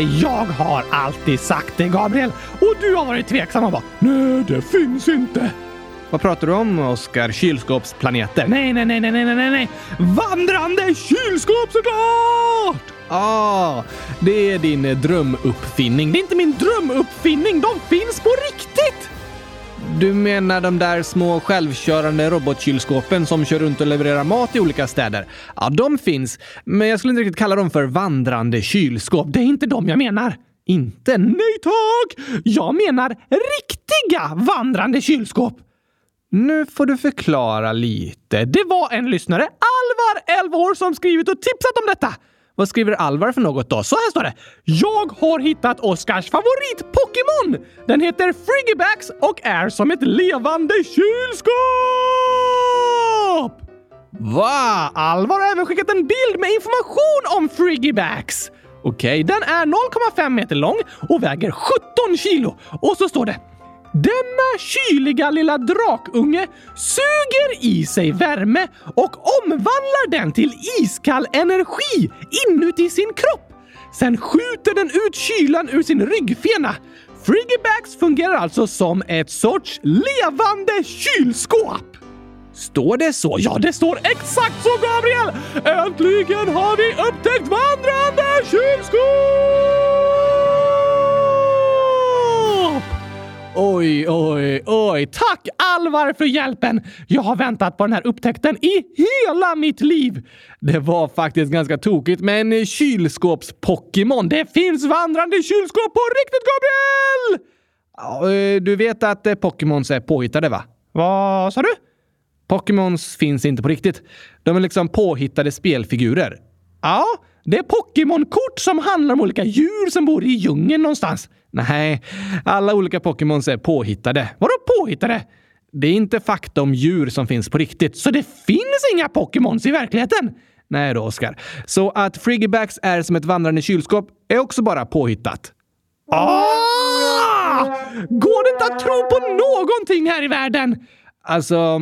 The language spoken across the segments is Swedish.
Jag har alltid sagt det, Gabriel. Och du har varit tveksam och bara “Nej, det finns inte”. Vad pratar du om, Oskar? Kylskåpsplaneter? Nej, nej, nej, nej, nej, nej, nej. Vandrande kylskåp såklart! Ah, det är din drömuppfinning. Det är inte min drömuppfinning. De finns på riktigt! Du menar de där små självkörande robotkylskåpen som kör runt och levererar mat i olika städer? Ja, de finns, men jag skulle inte riktigt kalla dem för vandrande kylskåp. Det är inte de jag menar. Inte? Nej tack! Jag menar riktiga vandrande kylskåp. Nu får du förklara lite. Det var en lyssnare, Alvar, 11 år, som skrivit och tipsat om detta. Vad skriver Alvar för något då? Så här står det. Jag har hittat Oscars favorit-Pokémon! Den heter Frigibax och är som ett levande kylskåp! Va? Alvar har även skickat en bild med information om Frigibax. Okej, okay, den är 0,5 meter lång och väger 17 kilo. Och så står det denna kyliga lilla drakunge suger i sig värme och omvandlar den till iskall energi inuti sin kropp. Sen skjuter den ut kylan ur sin ryggfena. Frigibax fungerar alltså som ett sorts levande kylskåp. Står det så? Ja, det står exakt så, Gabriel! Äntligen har vi upptäckt vandrande kylskåp! Oj, oj, oj. Tack Alvar för hjälpen! Jag har väntat på den här upptäckten i hela mitt liv. Det var faktiskt ganska tokigt med en kylskåps-Pokémon. Det finns vandrande kylskåp på riktigt, Gabriel! Ja, eh, du vet att eh, Pokémons är påhittade, va? Vad sa du? Pokémons finns inte på riktigt. De är liksom påhittade spelfigurer. Ja, det är Pokémon-kort som handlar om olika djur som bor i djungeln någonstans. Nej, alla olika Pokémons är påhittade. Vadå påhittade? Det är inte fakta om djur som finns på riktigt. Så det finns inga Pokémons i verkligheten? Nej då, Oskar. Så att Friggybacks är som ett vandrande kylskåp är också bara påhittat. Ah! Går det inte att tro på någonting här i världen? Alltså,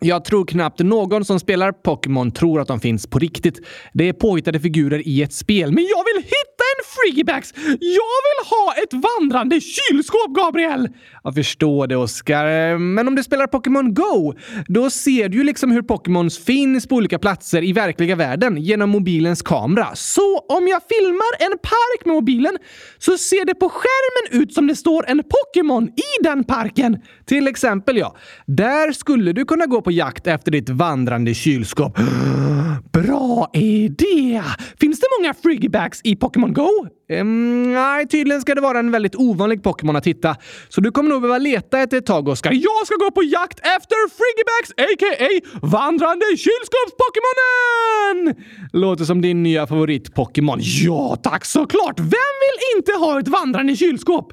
jag tror knappt någon som spelar Pokémon tror att de finns på riktigt. Det är påhittade figurer i ett spel. Men jag vill hitta en Freebax! Jag vill ha ett vandrande kylskåp, Gabriel! Jag förstår det, Oskar. Men om du spelar Pokémon Go, då ser du ju liksom hur Pokémons finns på olika platser i verkliga världen genom mobilens kamera. Så om jag filmar en park med mobilen så ser det på skärmen ut som det står en Pokémon i den parken. Till exempel, ja. Där skulle du kunna gå på jakt efter ditt vandrande kylskåp. Bra idé! Finns det många Friggybags i Pokémon Go? Um, nej, tydligen ska det vara en väldigt ovanlig Pokémon att hitta. Så du kommer nog behöva leta ett tag, Oskar. Jag ska gå på jakt efter Friggybags, a.k.a. vandrande kylskåps-Pokémonen! Låter som din nya favorit-Pokémon. Ja, tack såklart! Vem vill inte ha ett vandrande kylskåp?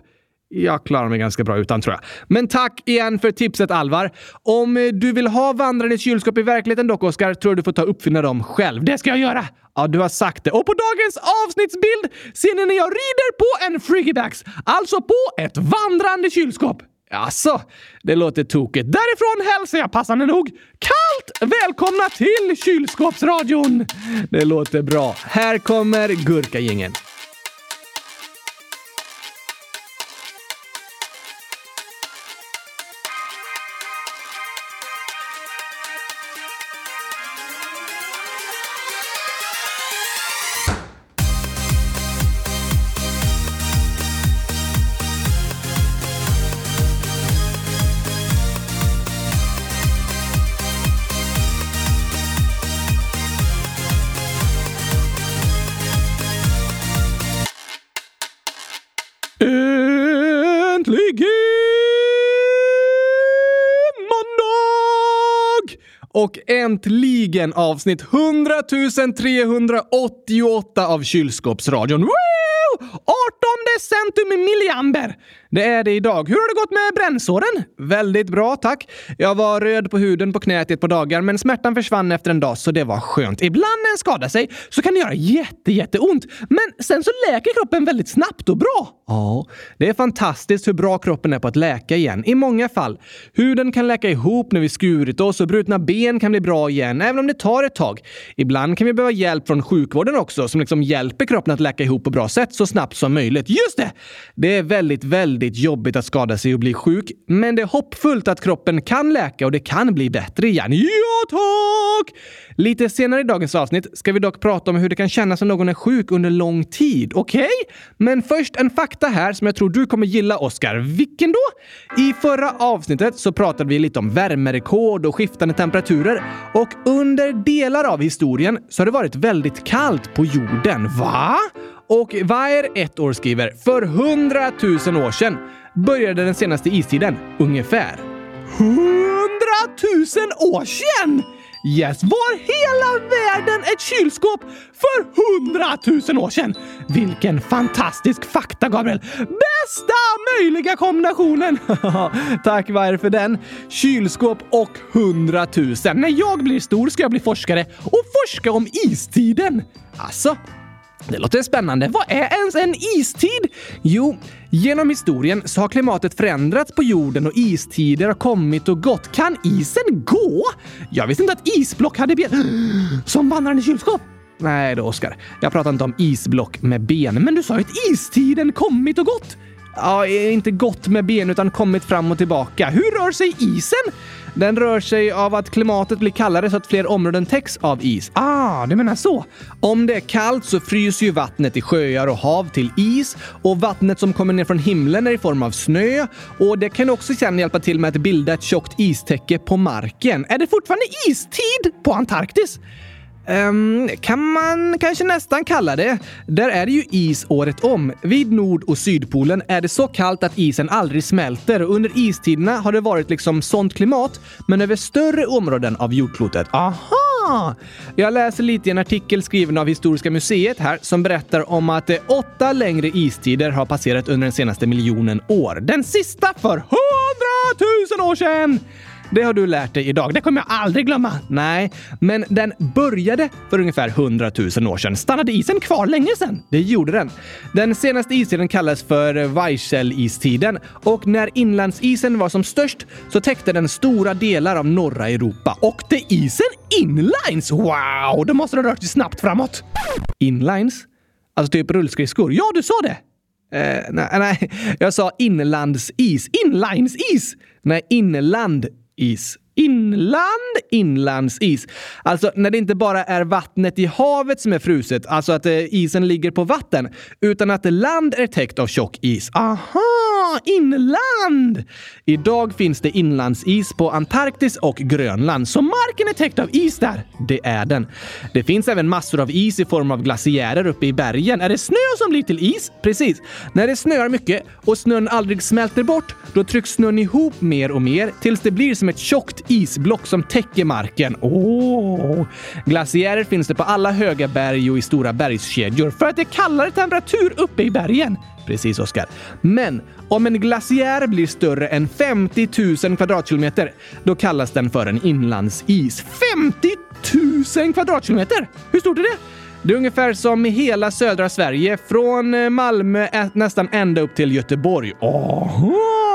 Jag klarar mig ganska bra utan tror jag. Men tack igen för tipset Alvar. Om eh, du vill ha vandrande kylskåp i verkligheten dock, Oskar, tror jag du får ta och uppfinna dem själv. Det ska jag göra! Ja, du har sagt det. Och på dagens avsnittsbild ser ni när jag rider på en Friggybax, alltså på ett vandrande kylskåp. Alltså, det låter tokigt. Därifrån hälsar jag passande nog kallt välkomna till kylskåpsradion. Det låter bra. Här kommer Gurkagängen. Och äntligen avsnitt 100 388 av Kylskåpsradion. Woo! 18 centum! Det är det idag. Hur har det gått med brännsåren? Väldigt bra, tack. Jag var röd på huden på knät i ett par dagar, men smärtan försvann efter en dag, så det var skönt. Ibland när en skadar sig så kan det göra jätte, jätteont, men sen så läker kroppen väldigt snabbt och bra. Ja, det är fantastiskt hur bra kroppen är på att läka igen. I många fall. Huden kan läka ihop när vi skurit oss och brutna ben kan bli bra igen, även om det tar ett tag. Ibland kan vi behöva hjälp från sjukvården också, som liksom hjälper kroppen att läka ihop på bra sätt så snabbt som möjligt. Just det! Det är väldigt, väldigt jobbigt att skada sig och bli sjuk, men det är hoppfullt att kroppen kan läka och det kan bli bättre igen. Ja, tack! Lite senare i dagens avsnitt ska vi dock prata om hur det kan kännas om någon är sjuk under lång tid. Okej? Okay? Men först en fakta här som jag tror du kommer gilla, Oskar. Vilken då? I förra avsnittet så pratade vi lite om värmerekord och skiftande temperaturer och under delar av historien så har det varit väldigt kallt på jorden. Va? Och Vair, ett år, skriver “För 100 000 år sedan började den senaste istiden, ungefär.” 100 000 år sedan! Yes, var hela världen ett kylskåp för hundratusen år sedan? Vilken fantastisk fakta, Gabriel! Bästa möjliga kombinationen! Tack Vair för den. Kylskåp och hundratusen. När jag blir stor ska jag bli forskare och forska om istiden. Alltså, det låter spännande. Vad är ens en istid? Jo, genom historien så har klimatet förändrats på jorden och istider har kommit och gått. Kan isen gå? Jag visste inte att isblock hade ben. Som vandrande kylskåp. Nej då, Oskar. Jag pratar inte om isblock med ben. Men du sa ju att istiden kommit och gått. Ja, inte gått med ben utan kommit fram och tillbaka. Hur rör sig isen? Den rör sig av att klimatet blir kallare så att fler områden täcks av is. Ah, du menar så? Om det är kallt så fryser ju vattnet i sjöar och hav till is och vattnet som kommer ner från himlen är i form av snö och det kan också sen hjälpa till med att bilda ett tjockt istäcke på marken. Är det fortfarande istid på Antarktis? Um, kan man kanske nästan kalla det. Där är det ju is året om. Vid Nord och Sydpolen är det så kallt att isen aldrig smälter och under istiderna har det varit liksom sånt klimat, men över större områden av jordklotet. Aha! Jag läser lite i en artikel skriven av Historiska museet här som berättar om att eh, åtta längre istider har passerat under den senaste miljonen år. Den sista för hundratusen år sedan! Det har du lärt dig idag. Det kommer jag aldrig glömma. Nej, men den började för ungefär 100 000 år sedan. Stannade isen kvar länge sedan? Det gjorde den. Den senaste istiden kallas för Weissel-istiden och när inlandsisen var som störst så täckte den stora delar av norra Europa. Åkte isen inlines? Wow! Då måste den rört sig snabbt framåt. Inlines? Alltså typ rullskridskor? Ja, du sa det! Eh, nej, nej, jag sa inlandsis. Inlinesis! Nej, inland is. Inland, inlandsis. Alltså när det inte bara är vattnet i havet som är fruset, alltså att eh, isen ligger på vatten, utan att land är täckt av tjock is. Aha, inland! Idag finns det inlandsis på Antarktis och Grönland, så marken är täckt av is där. Det är den. Det finns även massor av is i form av glaciärer uppe i bergen. Är det snö som blir till is? Precis. När det snöar mycket och snön aldrig smälter bort, då trycks snön ihop mer och mer tills det blir som ett tjockt isblock som täcker marken. Åh! Glaciärer finns det på alla höga berg och i stora bergskedjor för att det är kallare temperatur uppe i bergen. Precis, Oskar. Men om en glaciär blir större än 50 000 kvadratkilometer, då kallas den för en inlandsis. 50 000 kvadratkilometer? Hur stort är det? Det är ungefär som hela södra Sverige, från eh, Malmö nästan ända upp till Göteborg. Aha!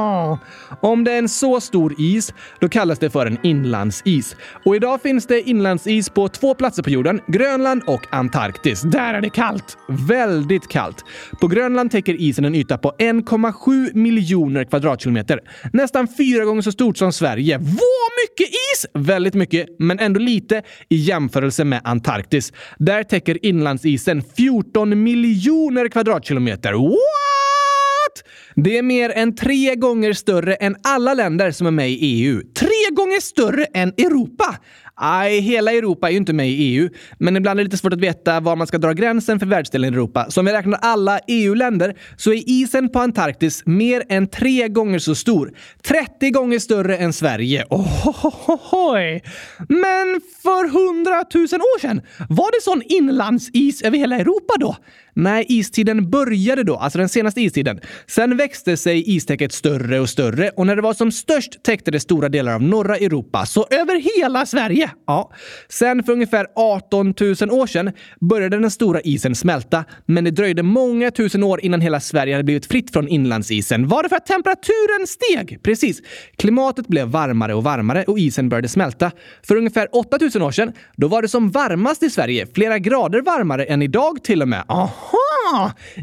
Ah, om det är en så stor is, då kallas det för en inlandsis. Och idag finns det inlandsis på två platser på jorden, Grönland och Antarktis. Där är det kallt! Väldigt kallt. På Grönland täcker isen en yta på 1,7 miljoner kvadratkilometer. Nästan fyra gånger så stort som Sverige. Vad mycket is! Väldigt mycket, men ändå lite i jämförelse med Antarktis. Där täcker inlandsisen 14 miljoner kvadratkilometer. What? Det är mer än tre gånger större än alla länder som är med i EU. Tre gånger större än Europa! Nej, hela Europa är ju inte med i EU, men ibland är det lite svårt att veta var man ska dra gränsen för världsdelen Europa. Så om vi räknar alla EU-länder så är isen på Antarktis mer än tre gånger så stor. 30 gånger större än Sverige. Ohohohoj! Men för hundratusen år sedan, var det sån inlandsis över hela Europa då? Nej, istiden började då, alltså den senaste istiden. Sen växte sig istäcket större och större och när det var som störst täckte det stora delar av norra Europa. Så över hela Sverige? Ja. Sen för ungefär 18 000 år sedan började den stora isen smälta, men det dröjde många tusen år innan hela Sverige hade blivit fritt från inlandsisen. Var det för att temperaturen steg? Precis. Klimatet blev varmare och varmare och isen började smälta. För ungefär 8000 år sedan, då var det som varmast i Sverige. Flera grader varmare än idag till och med. Aha!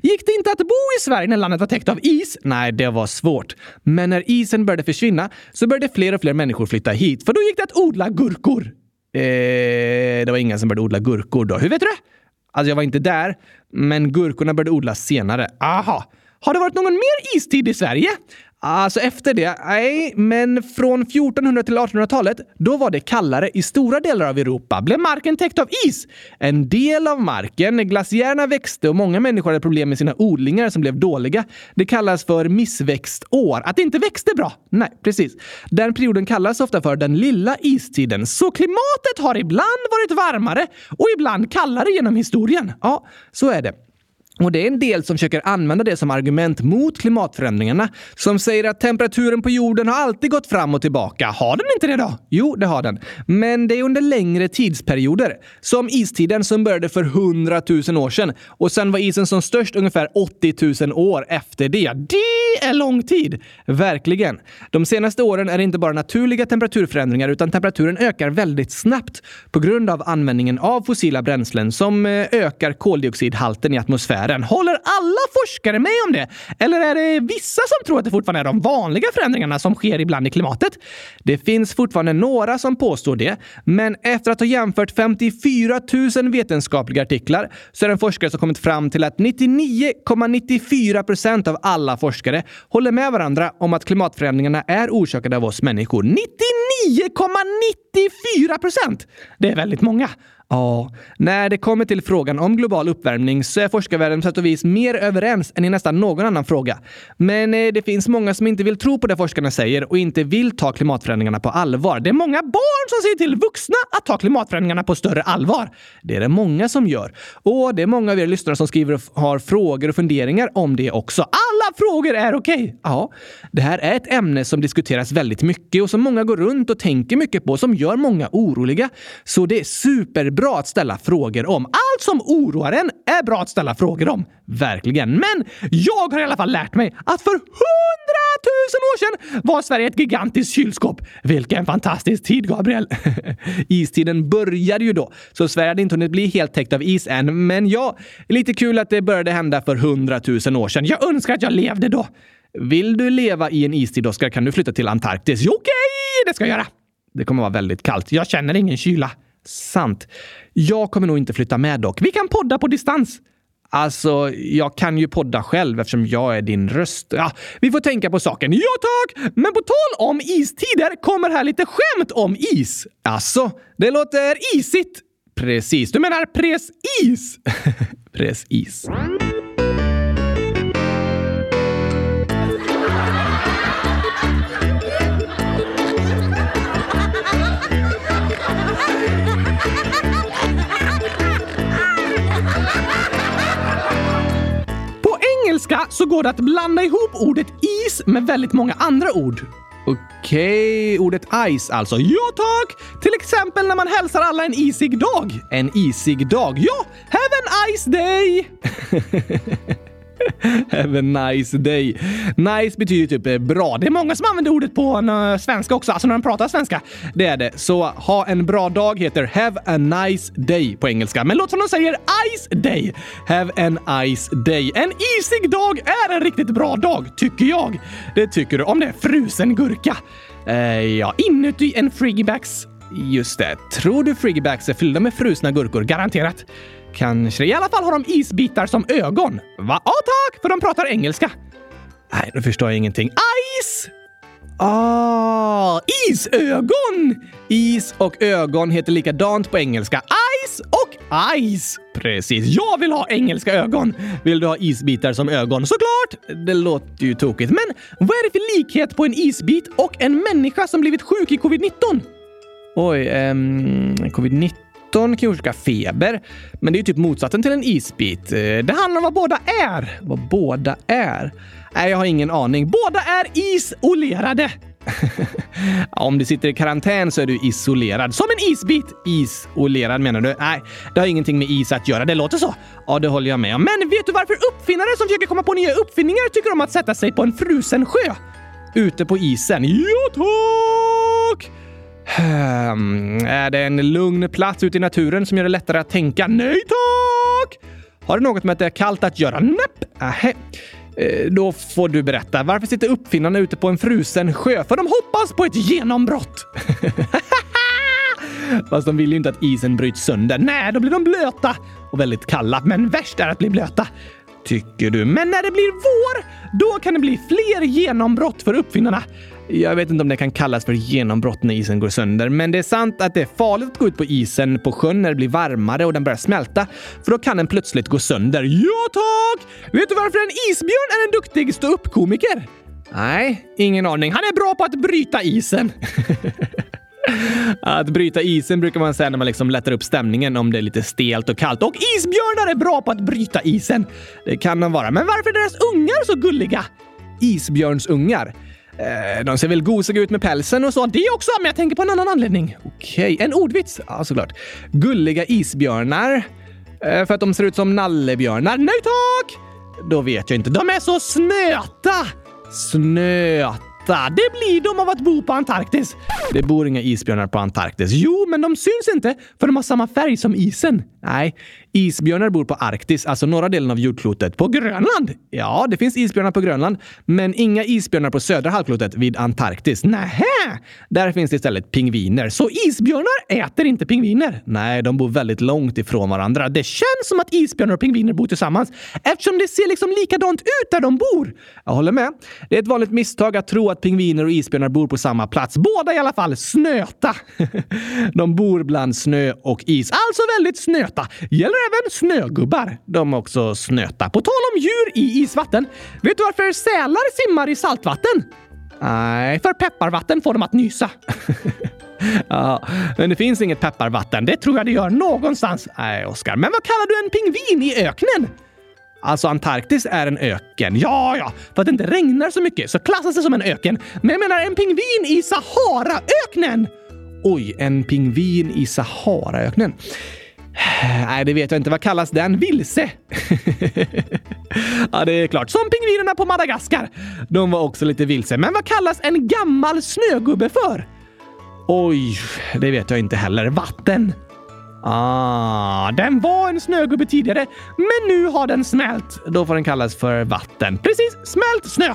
Gick det inte att bo i Sverige när landet var täckt av is? Nej, det var svårt. Men när isen började försvinna så började fler och fler människor flytta hit. För då gick det att odla gurkor. Eh, det var ingen som började odla gurkor då. Hur vet du det? Alltså, jag var inte där, men gurkorna började odlas senare. Aha. Har det varit någon mer istid i Sverige? Alltså efter det, nej, men från 1400 till 1800-talet, då var det kallare i stora delar av Europa. Blev marken täckt av is? En del av marken. Glaciärerna växte och många människor hade problem med sina odlingar som blev dåliga. Det kallas för missväxtår. Att det inte växte bra? Nej, precis. Den perioden kallas ofta för den lilla istiden. Så klimatet har ibland varit varmare och ibland kallare genom historien? Ja, så är det. Och det är en del som försöker använda det som argument mot klimatförändringarna. Som säger att temperaturen på jorden har alltid gått fram och tillbaka. Har den inte det då? Jo, det har den. Men det är under längre tidsperioder. Som istiden som började för 100 000 år sedan. Och sen var isen som störst ungefär 80 000 år efter det. Det är lång tid! Verkligen. De senaste åren är det inte bara naturliga temperaturförändringar utan temperaturen ökar väldigt snabbt på grund av användningen av fossila bränslen som eh, ökar koldioxidhalten i atmosfären atmosfären. Håller alla forskare med om det? Eller är det vissa som tror att det fortfarande är de vanliga förändringarna som sker ibland i klimatet? Det finns fortfarande några som påstår det, men efter att ha jämfört 54 000 vetenskapliga artiklar så är det en forskare som kommit fram till att 99,94 procent av alla forskare håller med varandra om att klimatförändringarna är orsakade av oss människor. 99,94 4 procent! Det är väldigt många. Ja, när det kommer till frågan om global uppvärmning så är forskarvärlden på sätt och vis mer överens än i nästan någon annan fråga. Men eh, det finns många som inte vill tro på det forskarna säger och inte vill ta klimatförändringarna på allvar. Det är många barn som säger till vuxna att ta klimatförändringarna på större allvar. Det är det många som gör. Och det är många av er lyssnare som skriver och har frågor och funderingar om det också. Alla frågor är okej! Okay. Ja, det här är ett ämne som diskuteras väldigt mycket och som många går runt och tänker mycket på, som gör många oroliga. Så det är superbra att ställa frågor om. Allt som oroar en är bra att ställa frågor om. Verkligen. Men jag har i alla fall lärt mig att för hundratusen år sedan var Sverige ett gigantiskt kylskåp. Vilken fantastisk tid, Gabriel! Istiden började ju då, så Sverige hade inte hunnit bli helt täckt av is än. Men ja, lite kul att det började hända för hundratusen år sedan. Jag önskar att jag levde då. Vill du leva i en istid, Oskar, kan du flytta till Antarktis. Okej, okay, det ska jag göra. Det kommer vara väldigt kallt. Jag känner ingen kyla. Sant. Jag kommer nog inte flytta med dock. Vi kan podda på distans. Alltså, jag kan ju podda själv eftersom jag är din röst. Ja, vi får tänka på saken. Ja tack! Men på tal om istider kommer här lite skämt om is. Alltså, det låter isigt. Precis, du menar precis? precis. Engelska så går det att blanda ihop ordet is med väldigt många andra ord. Okej, okay, ordet ice alltså. Ja tack! Till exempel när man hälsar alla en isig dag. En isig dag? Ja! Have an ice day! Have a nice day. Nice betyder typ eh, bra. Det är många som använder ordet på eh, svenska också, alltså när de pratar svenska. Det är det. Så ha en bra dag heter have a nice day på engelska. Men låt som de säger ice day. Have an ice day. En isig dag är en riktigt bra dag, tycker jag. Det tycker du om det är frusen gurka. Eh, ja, inuti en friggybacks. Just det. Tror du friggybacks är fyllda med frusna gurkor? Garanterat. Kanske. I alla fall har de isbitar som ögon. Va? Ja tack, för de pratar engelska. Nej, nu förstår jag ingenting. Ice! Ah, isögon! Is och ögon heter likadant på engelska. Ice och ice. Precis. Jag vill ha engelska ögon. Vill du ha isbitar som ögon? Såklart! Det låter ju tokigt. Men vad är det för likhet på en isbit och en människa som blivit sjuk i covid-19? Oj, ehm... covid-19 kan ju orsaka feber, men det är ju typ motsatsen till en isbit. Eh, det handlar om vad båda är. Vad båda är? Nej, jag har ingen aning. Båda är isolerade. Om du sitter i karantän så är du isolerad. Som en isbit. Isolerad menar du? Nej, det har ingenting med is att göra. Det låter så. Ja, det håller jag med om. Men vet du varför uppfinnare som försöker komma på nya uppfinningar tycker om att sätta sig på en frusen sjö? Ute på isen? Ja, tack! Hmm, är det en lugn plats ute i naturen som gör det lättare att tänka? Nej tack! Har det något med att det är kallt att göra? Näpp! Nähä. Eh, då får du berätta. Varför sitter uppfinnarna ute på en frusen sjö? För de hoppas på ett genombrott! Fast de vill ju inte att isen bryts sönder. Nej, då blir de blöta och väldigt kalla. Men värst är att bli blöta. Tycker du? Men när det blir vår, då kan det bli fler genombrott för uppfinnarna. Jag vet inte om det kan kallas för genombrott när isen går sönder, men det är sant att det är farligt att gå ut på isen på sjön när det blir varmare och den börjar smälta, för då kan den plötsligt gå sönder. Ja tack! Vet du varför en isbjörn är en duktig ståuppkomiker? Nej, ingen aning. Han är bra på att bryta isen. Att bryta isen brukar man säga när man liksom lättar upp stämningen om det är lite stelt och kallt. Och isbjörnar är bra på att bryta isen. Det kan de vara. Men varför är deras ungar så gulliga? Isbjörnsungar? Eh, de ser väl gosiga ut med pälsen och så. Det också, men jag tänker på en annan anledning. Okej, okay. en ordvits. Ja, såklart. Gulliga isbjörnar. Eh, för att de ser ut som nallebjörnar. Nej tack! Då vet jag inte. De är så snöta! Snöta. Det blir de av att bo på Antarktis. Det bor inga isbjörnar på Antarktis. Jo, men de syns inte för de har samma färg som isen. Nej, isbjörnar bor på Arktis, alltså norra delen av jordklotet. På Grönland? Ja, det finns isbjörnar på Grönland, men inga isbjörnar på södra halvklotet vid Antarktis. Nähä! Där finns det istället pingviner. Så isbjörnar äter inte pingviner? Nej, de bor väldigt långt ifrån varandra. Det känns som att isbjörnar och pingviner bor tillsammans eftersom det ser liksom likadant ut där de bor. Jag håller med. Det är ett vanligt misstag att tro att pingviner och isbjörnar bor på samma plats. Båda i alla fall snöta. de bor bland snö och is, alltså väldigt snöta. Gäller även snögubbar. De är också snöta. På tal om djur i isvatten. Vet du varför sälar simmar i saltvatten? Nej, för pepparvatten får dem att nysa. ja, men det finns inget pepparvatten. Det tror jag det gör någonstans. Nej, Oskar. Men vad kallar du en pingvin i öknen? Alltså Antarktis är en öken. Ja, ja, för att det inte regnar så mycket så klassas det som en öken. Men jag menar en pingvin i Saharaöknen! Oj, en pingvin i Saharaöknen. Nej, det vet jag inte. Vad kallas den? Vilse? ja, det är klart. Som pingvinerna på Madagaskar. De var också lite vilse. Men vad kallas en gammal snögubbe för? Oj, det vet jag inte heller. Vatten. Ah, den var en snögubbe tidigare, men nu har den smält. Då får den kallas för vatten. Precis, smält snö.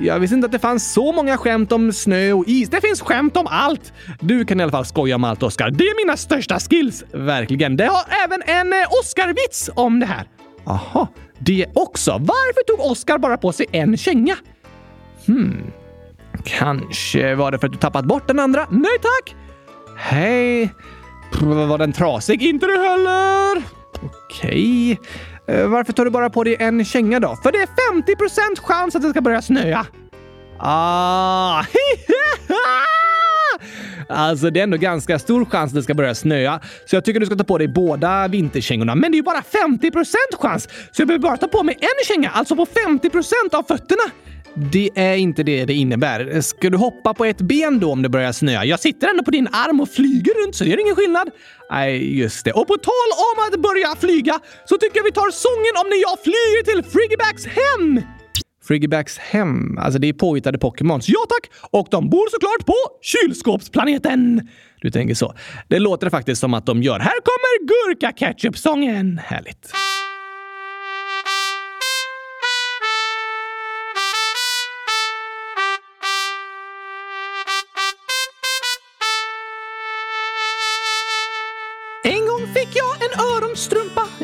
Jag visste inte att det fanns så många skämt om snö och is. Det finns skämt om allt! Du kan i alla fall skoja om allt, Oskar. Det är mina största skills. Verkligen. Det har även en eh, Oscar-vits om det här. Aha, det också. Varför tog Oscar bara på sig en känga? Hmm. Kanske var det för att du tappat bort den andra? Nej tack! Hej. Var den trasig? Inte det heller! Okej. Eh, varför tar du bara på dig en känga då? För det är 50% chans att det ska börja snöa. Ah! Alltså det är ändå ganska stor chans att det ska börja snöa, så jag tycker du ska ta på dig båda vinterkängorna. Men det är ju bara 50 chans, så jag behöver bara ta på mig en känga, alltså på 50% av fötterna. Det är inte det det innebär. Ska du hoppa på ett ben då om det börjar snöa? Jag sitter ändå på din arm och flyger runt så det gör ingen skillnad. Nej, just det. Och på tal om att börja flyga så tycker jag vi tar sången om när jag flyger till Friggybacks hem! Friggybacks hem? Alltså det är påhittade Pokémons. Ja tack! Och de bor såklart på kylskåpsplaneten! Du tänker så. Det låter faktiskt som att de gör. Här kommer Gurka Ketchup-sången. Härligt.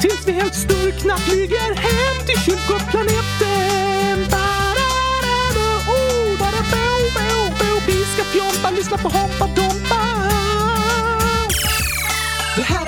tills vi helt sturkna flyger hem till kylskåpsplaneten. Oh, bo. Vi ska fjompa, lyssna på Hoppa Dompa. Det här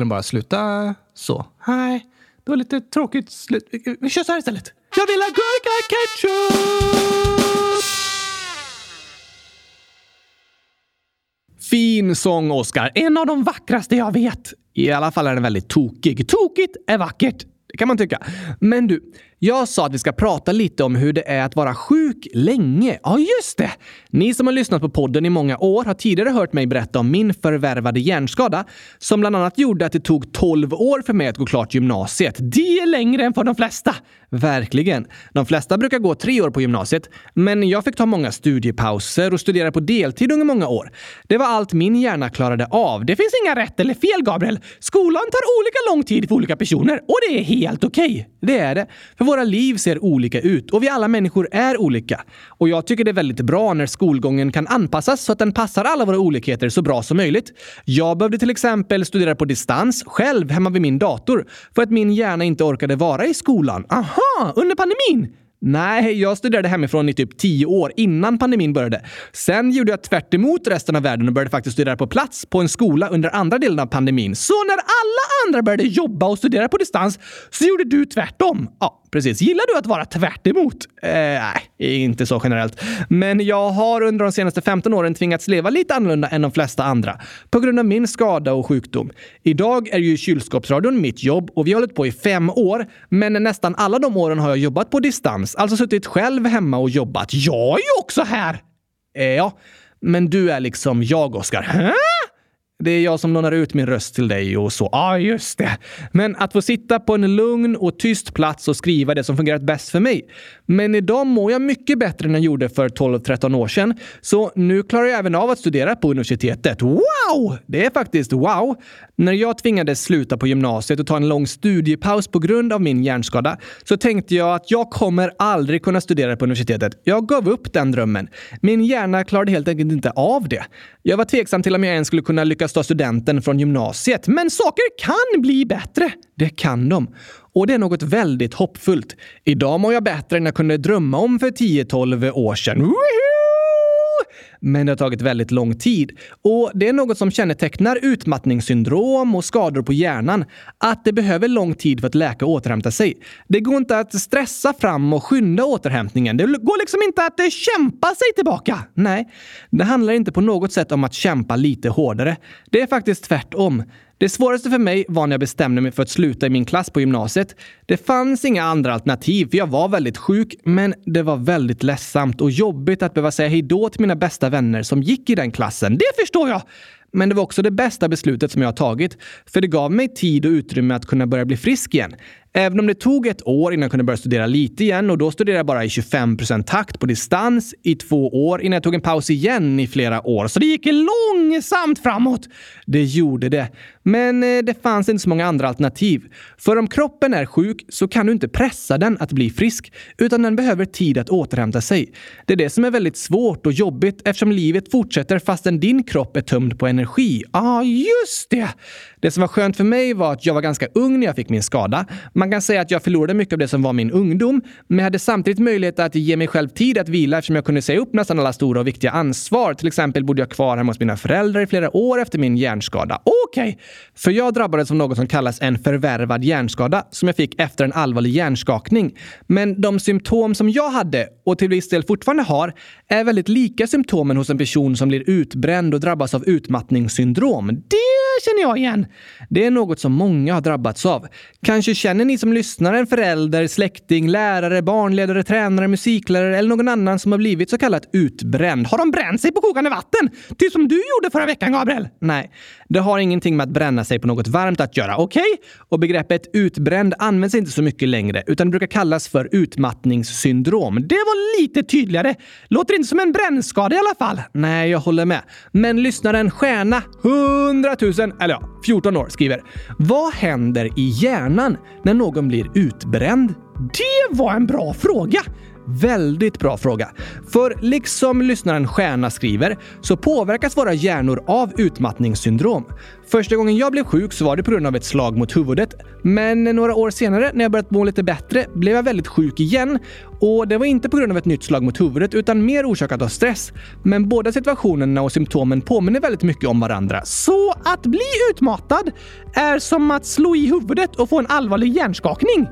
Skulle den bara sluta så? Nej, det var lite tråkigt slut. Vi- kör så här istället. Jag vill ha gurka ketchup! Fin sång, Oscar. En av de vackraste jag vet. I alla fall är den väldigt tokig. Tokigt är vackert. Det kan man tycka. Men du, jag sa att vi ska prata lite om hur det är att vara sjuk länge. Ja, just det! Ni som har lyssnat på podden i många år har tidigare hört mig berätta om min förvärvade hjärnskada som bland annat gjorde att det tog 12 år för mig att gå klart gymnasiet. Det är längre än för de flesta. Verkligen. De flesta brukar gå tre år på gymnasiet, men jag fick ta många studiepauser och studera på deltid under många år. Det var allt min hjärna klarade av. Det finns inga rätt eller fel, Gabriel. Skolan tar olika lång tid för olika personer och det är helt okej. Det är det. För våra liv ser olika ut och vi alla människor är olika. Och jag tycker det är väldigt bra när skolgången kan anpassas så att den passar alla våra olikheter så bra som möjligt. Jag behövde till exempel studera på distans själv hemma vid min dator för att min hjärna inte orkade vara i skolan. Aha, under pandemin? Nej, jag studerade hemifrån i typ tio år innan pandemin började. Sen gjorde jag tvärt emot resten av världen och började faktiskt studera på plats på en skola under andra delen av pandemin. Så när alla andra började jobba och studera på distans så gjorde du tvärtom? Ja, precis. Gillar du att vara tvärt emot? Eh, nej, inte så generellt. Men jag har under de senaste 15 åren tvingats leva lite annorlunda än de flesta andra. På grund av min skada och sjukdom. Idag är ju kylskåpsradion mitt jobb och vi har hållit på i fem år. Men nästan alla de åren har jag jobbat på distans. Alltså suttit själv hemma och jobbat. Jag är ju också här! Eh, ja, men du är liksom jag, Oskar. Hä? Det är jag som lånar ut min röst till dig och så. Ja, just det. Men att få sitta på en lugn och tyst plats och skriva det som fungerat bäst för mig. Men idag mår jag mycket bättre än jag gjorde för 12-13 år sedan. Så nu klarar jag även av att studera på universitetet. Wow! Det är faktiskt wow! När jag tvingades sluta på gymnasiet och ta en lång studiepaus på grund av min hjärnskada så tänkte jag att jag kommer aldrig kunna studera på universitetet. Jag gav upp den drömmen. Min hjärna klarade helt enkelt inte av det. Jag var tveksam till om jag ens skulle kunna lyckas ta studenten från gymnasiet. Men saker kan bli bättre. Det kan de. Och det är något väldigt hoppfullt. Idag mår jag bättre än jag kunde drömma om för 10-12 år sedan. Woohoo! Men det har tagit väldigt lång tid. Och det är något som kännetecknar utmattningssyndrom och skador på hjärnan. Att det behöver lång tid för att läka och återhämta sig. Det går inte att stressa fram och skynda återhämtningen. Det går liksom inte att eh, kämpa sig tillbaka. Nej, det handlar inte på något sätt om att kämpa lite hårdare. Det är faktiskt tvärtom. Det svåraste för mig var när jag bestämde mig för att sluta i min klass på gymnasiet. Det fanns inga andra alternativ, för jag var väldigt sjuk, men det var väldigt ledsamt och jobbigt att behöva säga hejdå till mina bästa vänner som gick i den klassen. Det förstår jag! Men det var också det bästa beslutet som jag har tagit, för det gav mig tid och utrymme att kunna börja bli frisk igen. Även om det tog ett år innan jag kunde börja studera lite igen och då studerade jag bara i 25 takt på distans i två år innan jag tog en paus igen i flera år. Så det gick långsamt framåt. Det gjorde det. Men eh, det fanns inte så många andra alternativ. För om kroppen är sjuk så kan du inte pressa den att bli frisk, utan den behöver tid att återhämta sig. Det är det som är väldigt svårt och jobbigt eftersom livet fortsätter fastän din kropp är tömd på energi. Ja, ah, just det! Det som var skönt för mig var att jag var ganska ung när jag fick min skada. Man kan säga att jag förlorade mycket av det som var min ungdom, men jag hade samtidigt möjlighet att ge mig själv tid att vila eftersom jag kunde säga upp nästan alla stora och viktiga ansvar. Till exempel bodde jag kvar hemma hos mina föräldrar i flera år efter min hjärnskada. Okej! Okay. För jag drabbades av något som kallas en förvärvad hjärnskada som jag fick efter en allvarlig hjärnskakning. Men de symptom som jag hade, och till viss del fortfarande har, är väldigt lika symptomen hos en person som blir utbränd och drabbas av utmattningssyndrom. Det känner jag igen! Det är något som många har drabbats av. Kanske känner ni som lyssnar en förälder, släkting, lärare, barnledare, tränare, musiklärare eller någon annan som har blivit så kallat utbränd. Har de bränt sig på kokande vatten? Typ som du gjorde förra veckan, Gabriel? Nej, det har ingenting med att bränna sig på något varmt att göra. Okej? Okay? Och begreppet utbränd används inte så mycket längre, utan det brukar kallas för utmattningssyndrom. Det var lite tydligare. Låter inte som en brännskada i alla fall. Nej, jag håller med. Men lyssnaren Stjärna, 100 000, eller ja, 14 år, skriver Vad händer i hjärnan när någon blir utbränd? Det var en bra fråga! Väldigt bra fråga. För liksom lyssnaren Stjärna skriver så påverkas våra hjärnor av utmattningssyndrom. Första gången jag blev sjuk så var det på grund av ett slag mot huvudet. Men några år senare, när jag börjat må lite bättre, blev jag väldigt sjuk igen. Och det var inte på grund av ett nytt slag mot huvudet, utan mer orsakat av stress. Men båda situationerna och symptomen påminner väldigt mycket om varandra. Så att bli utmattad är som att slå i huvudet och få en allvarlig hjärnskakning?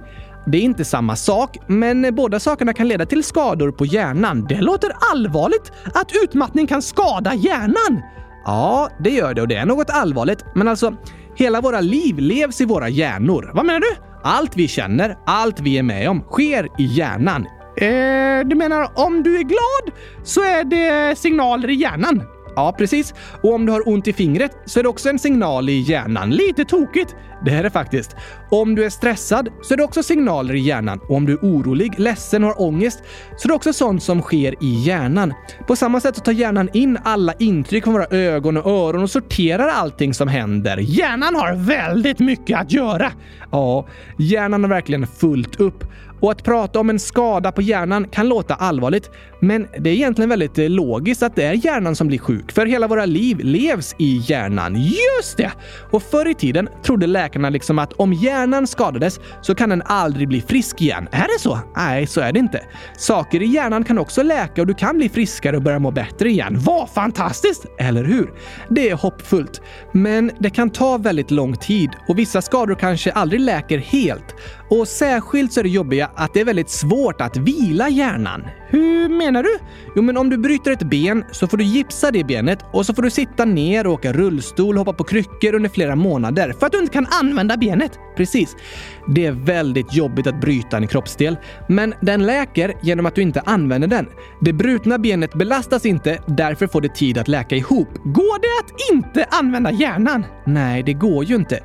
Det är inte samma sak, men båda sakerna kan leda till skador på hjärnan. Det låter allvarligt att utmattning kan skada hjärnan. Ja, det gör det och det är något allvarligt. Men alltså, hela våra liv levs i våra hjärnor. Vad menar du? Allt vi känner, allt vi är med om, sker i hjärnan. Eh, du menar om du är glad så är det signaler i hjärnan? Ja, precis. Och om du har ont i fingret så är det också en signal i hjärnan. Lite tokigt. Det här är faktiskt. Om du är stressad så är det också signaler i hjärnan. Och om du är orolig, ledsen och har ångest så är det också sånt som sker i hjärnan. På samma sätt så tar hjärnan in alla intryck från våra ögon och öron och sorterar allting som händer. Hjärnan har väldigt mycket att göra. Ja, hjärnan har verkligen fullt upp. Och att prata om en skada på hjärnan kan låta allvarligt, men det är egentligen väldigt eh, logiskt att det är hjärnan som blir sjuk, för hela våra liv levs i hjärnan. Just det! Och förr i tiden trodde läkarna liksom att om hjärnan skadades så kan den aldrig bli frisk igen. Är det så? Nej, så är det inte. Saker i hjärnan kan också läka och du kan bli friskare och börja må bättre igen. Vad fantastiskt! Eller hur? Det är hoppfullt. Men det kan ta väldigt lång tid och vissa skador kanske aldrig läker helt. Och särskilt så är det jobbiga att det är väldigt svårt att vila hjärnan. Hur menar du? Jo, men om du bryter ett ben så får du gipsa det benet och så får du sitta ner och åka rullstol och hoppa på kryckor under flera månader För att du inte kan använda benet? Precis. Det är väldigt jobbigt att bryta en kroppsdel, men den läker genom att du inte använder den. Det brutna benet belastas inte, därför får det tid att läka ihop. Går det att inte använda hjärnan? Nej, det går ju inte.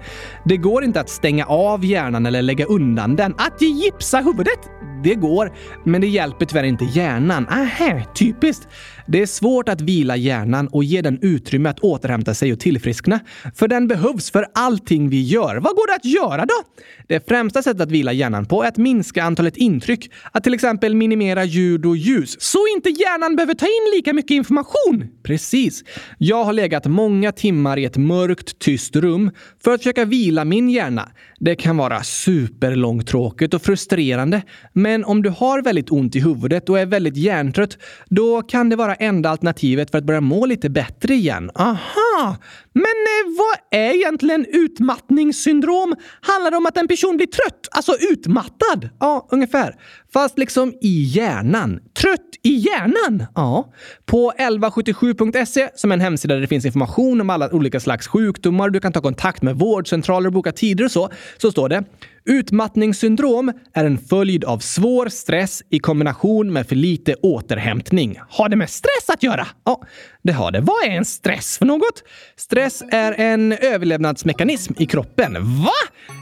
Det går inte att stänga av hjärnan eller lägga undan den. Att gipsa huvudet? Det går, men det hjälper tyvärr inte hjärnan. Aha, typiskt. Det är svårt att vila hjärnan och ge den utrymme att återhämta sig och tillfriskna. För den behövs för allting vi gör. Vad går det att göra då? Det främsta sättet att vila hjärnan på är att minska antalet intryck. Att till exempel minimera ljud och ljus. Så inte hjärnan behöver ta in lika mycket information? Precis. Jag har legat många timmar i ett mörkt, tyst rum för att försöka vila min hjärna. Det kan vara superlångtråkigt och frustrerande, men om du har väldigt ont i huvudet och är väldigt hjärntrött, då kan det vara enda alternativet för att börja må lite bättre igen. Aha! Men eh, vad är egentligen utmattningssyndrom? Handlar det om att en person blir trött? Alltså utmattad? Ja, ungefär. Fast liksom i hjärnan. Trött i hjärnan? Ja. På 1177.se, som är en hemsida där det finns information om alla olika slags sjukdomar, du kan ta kontakt med vårdcentraler och boka tider och så, så står det Utmattningssyndrom är en följd av svår stress i kombination med för lite återhämtning. Har det med stress att göra? Ja, det har det. Vad är en stress för något? Stress är en överlevnadsmekanism i kroppen. Va?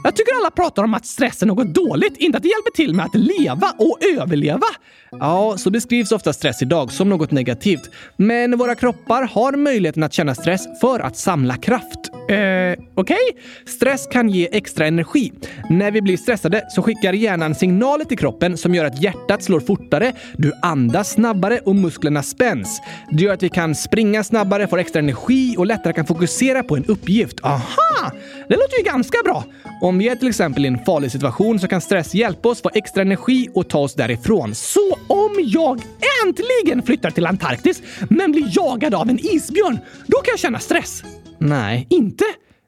Jag tycker alla pratar om att stress är något dåligt, inte att det hjälper till med att leva och överleva. Ja, så beskrivs ofta stress idag som något negativt. Men våra kroppar har möjligheten att känna stress för att samla kraft. Eh, okej? Okay? Stress kan ge extra energi. När vi blir stressade så skickar hjärnan signaler till kroppen som gör att hjärtat slår fortare, du andas snabbare och musklerna spänns. Det gör att vi kan springa snabbare, får extra energi och lättare kan fokusera på en uppgift. Aha! Det låter ju ganska bra. Om vi är till exempel i en farlig situation så kan stress hjälpa oss få extra energi och ta oss därifrån. Så om jag äntligen flyttar till Antarktis men blir jagad av en isbjörn, då kan jag känna stress? Nej. Inte?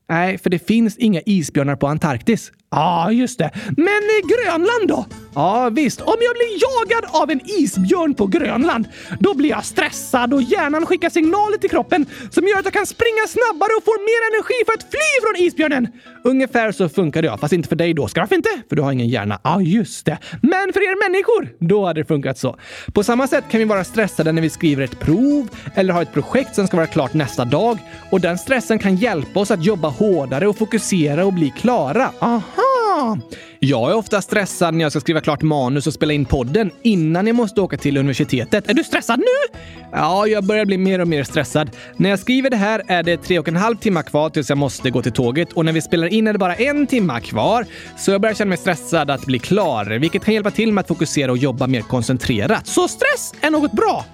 Nej, för det finns inga isbjörnar på Antarktis. Ja, ah, just det. Men Grönland då? Ja, visst. Om jag blir jagad av en isbjörn på Grönland, då blir jag stressad och hjärnan skickar signaler till kroppen som gör att jag kan springa snabbare och får mer energi för att fly från isbjörnen. Ungefär så funkar det, ja. Fast inte för dig då. Skraff inte? För du har ingen hjärna. Ja, ah, just det. Men för er människor, då hade det funkat så. På samma sätt kan vi vara stressade när vi skriver ett prov eller har ett projekt som ska vara klart nästa dag. Och den stressen kan hjälpa oss att jobba hårdare och fokusera och bli klara. Aha! Jag är ofta stressad när jag ska skriva klart manus och spela in podden innan jag måste åka till universitetet. Är du stressad nu? Ja, jag börjar bli mer och mer stressad. När jag skriver det här är det tre och en halv timme kvar tills jag måste gå till tåget och när vi spelar in är det bara en timme kvar. Så jag börjar känna mig stressad att bli klar, vilket kan hjälpa till med att fokusera och jobba mer koncentrerat. Så stress är något bra?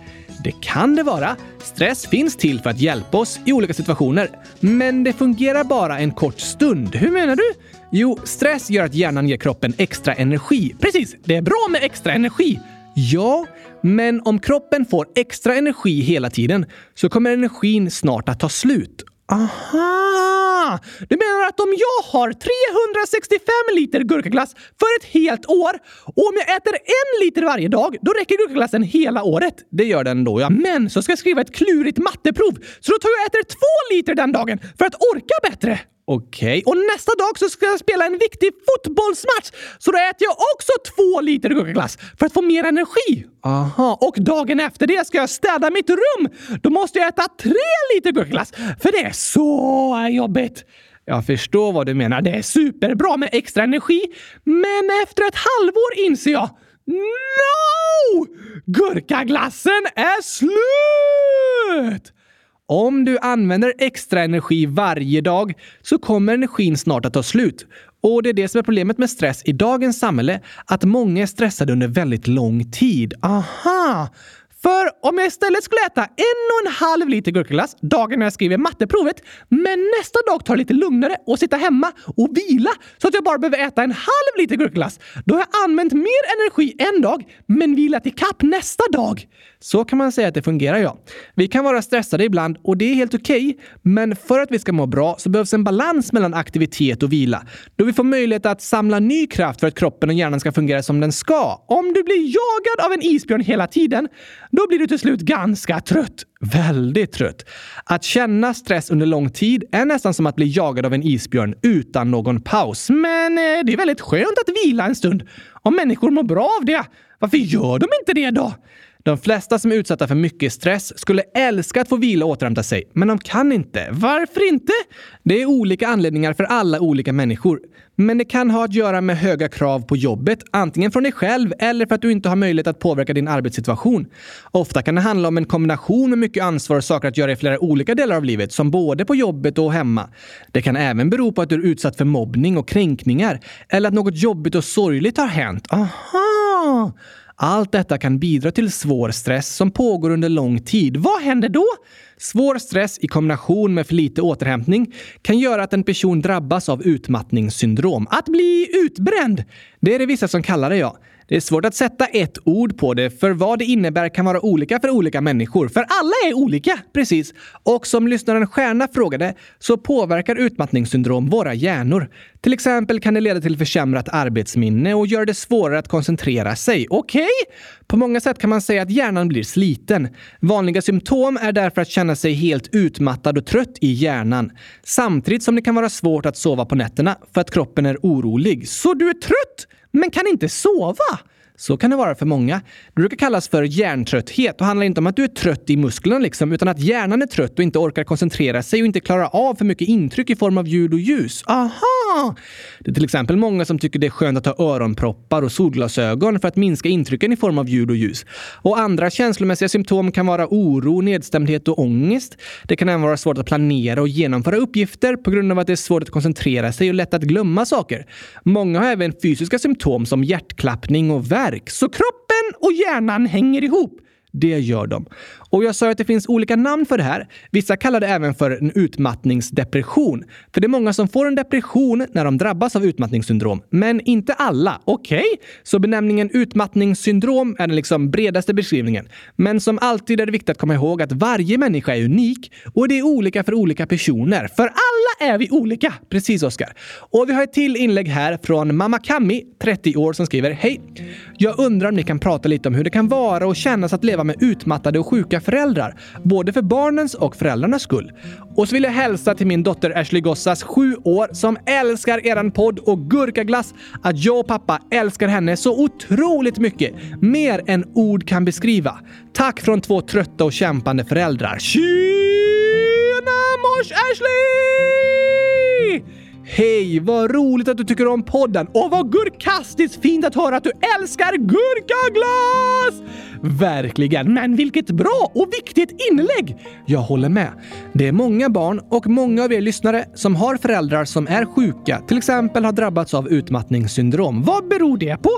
Det kan det vara. Stress finns till för att hjälpa oss i olika situationer. Men det fungerar bara en kort stund. Hur menar du? Jo, stress gör att hjärnan ger kroppen extra energi. Precis, det är bra med extra energi. Ja, men om kroppen får extra energi hela tiden så kommer energin snart att ta slut. Aha! Du menar att om jag har 365 liter gurkaglass för ett helt år och om jag äter en liter varje dag, då räcker gurkaglassen hela året? Det gör den då, ja. Men så ska jag skriva ett klurigt matteprov, så då tar jag och äter två liter den dagen för att orka bättre. Okej. Okay. Och nästa dag så ska jag spela en viktig fotbollsmatch. Så då äter jag också två liter gurkaglass för att få mer energi. Aha. Och dagen efter det ska jag städa mitt rum. Då måste jag äta tre liter gurkaglass för det är så jobbigt. Jag förstår vad du menar. Det är superbra med extra energi. Men efter ett halvår inser jag No! Gurkaglassen är slut! Om du använder extra energi varje dag så kommer energin snart att ta slut. Och det är det som är problemet med stress i dagens samhälle, att många är stressade under väldigt lång tid. Aha! För om jag istället skulle äta en och en halv liter gurkaglass dagen när jag skriver matteprovet, men nästa dag tar det lite lugnare och sitta hemma och vila så att jag bara behöver äta en halv liter gurkaglass, då har jag använt mer energi en dag men vilat i kapp nästa dag. Så kan man säga att det fungerar, ja. Vi kan vara stressade ibland och det är helt okej. Okay, men för att vi ska må bra så behövs en balans mellan aktivitet och vila. Då vi får möjlighet att samla ny kraft för att kroppen och hjärnan ska fungera som den ska. Om du blir jagad av en isbjörn hela tiden, då blir du till slut ganska trött. Väldigt trött. Att känna stress under lång tid är nästan som att bli jagad av en isbjörn utan någon paus. Men eh, det är väldigt skönt att vila en stund. Om människor mår bra av det, varför gör de inte det då? De flesta som är utsatta för mycket stress skulle älska att få vila och återhämta sig, men de kan inte. Varför inte? Det är olika anledningar för alla olika människor. Men det kan ha att göra med höga krav på jobbet, antingen från dig själv eller för att du inte har möjlighet att påverka din arbetssituation. Ofta kan det handla om en kombination med mycket ansvar och saker att göra i flera olika delar av livet, som både på jobbet och hemma. Det kan även bero på att du är utsatt för mobbning och kränkningar, eller att något jobbigt och sorgligt har hänt. Aha! Allt detta kan bidra till svår stress som pågår under lång tid. Vad händer då? Svår stress i kombination med för lite återhämtning kan göra att en person drabbas av utmattningssyndrom. Att bli utbränd! Det är det vissa som kallar det, ja. Det är svårt att sätta ett ord på det, för vad det innebär kan vara olika för olika människor. För alla är olika! Precis. Och som lyssnaren Stjärna frågade så påverkar utmattningssyndrom våra hjärnor. Till exempel kan det leda till försämrat arbetsminne och göra det svårare att koncentrera sig. Okej? Okay? På många sätt kan man säga att hjärnan blir sliten. Vanliga symptom är därför att känna sig helt utmattad och trött i hjärnan. Samtidigt som det kan vara svårt att sova på nätterna för att kroppen är orolig. Så du är trött? Men kan inte sova. Så kan det vara för många. Det brukar kallas för hjärntrötthet och handlar inte om att du är trött i musklerna liksom, utan att hjärnan är trött och inte orkar koncentrera sig och inte klarar av för mycket intryck i form av ljud och ljus. Aha! Det är till exempel många som tycker det är skönt att ha öronproppar och solglasögon för att minska intrycken i form av ljud och ljus. Och andra känslomässiga symptom kan vara oro, nedstämdhet och ångest. Det kan även vara svårt att planera och genomföra uppgifter på grund av att det är svårt att koncentrera sig och lätt att glömma saker. Många har även fysiska symptom som hjärtklappning och värk. Så kroppen och hjärnan hänger ihop. Det gör de. Och jag sa att det finns olika namn för det här. Vissa kallar det även för en utmattningsdepression. För det är många som får en depression när de drabbas av utmattningssyndrom. Men inte alla. Okej? Okay? Så benämningen utmattningssyndrom är den liksom bredaste beskrivningen. Men som alltid är det viktigt att komma ihåg att varje människa är unik och det är olika för olika personer. För alla är vi olika! Precis, Oskar. Och vi har ett till inlägg här från mamma Kami, 30 år, som skriver Hej! Jag undrar om ni kan prata lite om hur det kan vara och kännas att leva med utmattade och sjuka föräldrar, både för barnens och föräldrarnas skull. Och så vill jag hälsa till min dotter Ashley Gossas, sju år, som älskar eran podd och gurkaglass, att jag och pappa älskar henne så otroligt mycket. Mer än ord kan beskriva. Tack från två trötta och kämpande föräldrar. Tjena mors Ashley! Hej, vad roligt att du tycker om podden och vad gurkastiskt fint att höra att du älskar gurkaglass! Verkligen, men vilket bra och viktigt inlägg! Jag håller med. Det är många barn och många av er lyssnare som har föräldrar som är sjuka, till exempel har drabbats av utmattningssyndrom. Vad beror det på?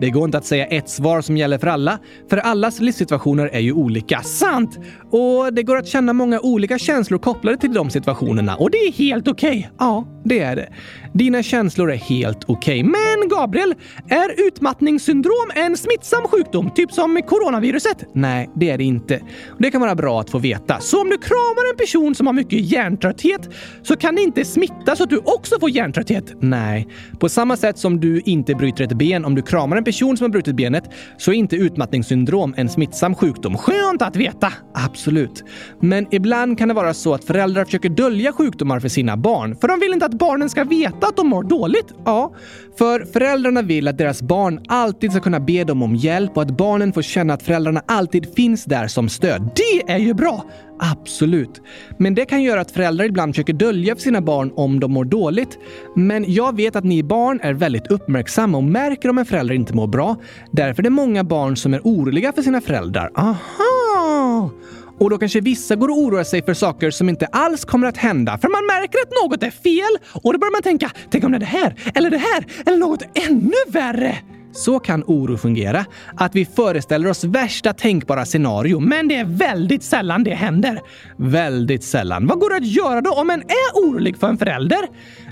Det går inte att säga ett svar som gäller för alla, för allas livssituationer är ju olika. Sant! Och det går att känna många olika känslor kopplade till de situationerna och det är helt okej. Okay. Ja, det är det. Dina känslor är helt okej. Okay. Men Gabriel, är utmattningssyndrom en smittsam sjukdom, typ som coronaviruset? Nej, det är det inte. Det kan vara bra att få veta. Så om du kramar en person som har mycket hjärntrötthet så kan det inte smitta så att du också får hjärntrötthet? Nej. På samma sätt som du inte bryter ett ben om du kramar en person som har brutit benet så är inte utmattningssyndrom en smittsam sjukdom. Skönt att veta! Absolut. Men ibland kan det vara så att föräldrar försöker dölja sjukdomar för sina barn, för de vill inte att barnen ska veta att de mår dåligt. Ja, för föräldrarna vill att deras barn alltid ska kunna be dem om hjälp och att barnen får känna att föräldrarna alltid finns där som stöd. Det är ju bra! Absolut. Men det kan göra att föräldrar ibland försöker dölja för sina barn om de mår dåligt. Men jag vet att ni barn är väldigt uppmärksamma och märker om en förälder inte mår bra. Därför är det många barn som är oroliga för sina föräldrar. Aha! Och då kanske vissa går och oroar sig för saker som inte alls kommer att hända. För man märker att något är fel och då börjar man tänka, tänk om det är det här, eller det här, eller något ännu värre. Så kan oro fungera. Att vi föreställer oss värsta tänkbara scenario, men det är väldigt sällan det händer. Väldigt sällan. Vad går det att göra då om en är orolig för en förälder?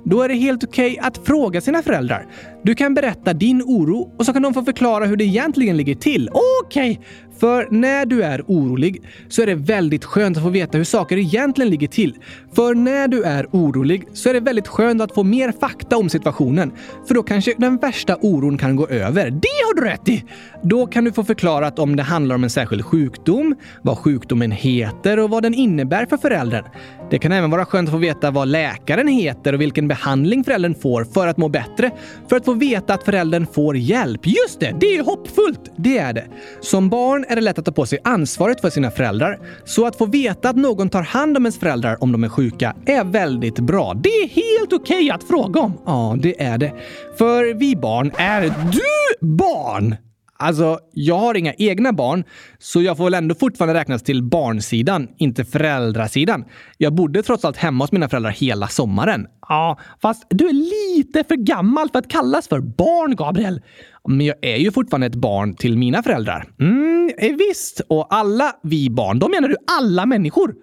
Då är det helt okej okay att fråga sina föräldrar. Du kan berätta din oro och så kan de få förklara hur det egentligen ligger till. Okej, okay. För när du är orolig så är det väldigt skönt att få veta hur saker egentligen ligger till. För när du är orolig så är det väldigt skönt att få mer fakta om situationen. För då kanske den värsta oron kan gå över. Det har du rätt i! Då kan du få förklarat om det handlar om en särskild sjukdom, vad sjukdomen heter och vad den innebär för föräldern. Det kan även vara skönt att få veta vad läkaren heter och vilken behandling föräldern får för att må bättre. För att få veta att föräldern får hjälp. Just det, det är hoppfullt! Det är det. Som barn är det lätt att ta på sig ansvaret för sina föräldrar. Så att få veta att någon tar hand om ens föräldrar om de är sjuka är väldigt bra. Det är helt okej okay att fråga om. Ja, det är det. För vi barn är du barn! Alltså, jag har inga egna barn, så jag får väl ändå fortfarande räknas till barnsidan, inte föräldrasidan. Jag bodde trots allt hemma hos mina föräldrar hela sommaren. Ja, fast du är lite för gammal för att kallas för barn, Gabriel. Men jag är ju fortfarande ett barn till mina föräldrar. Mm, visst. Och alla vi barn, då menar du alla människor?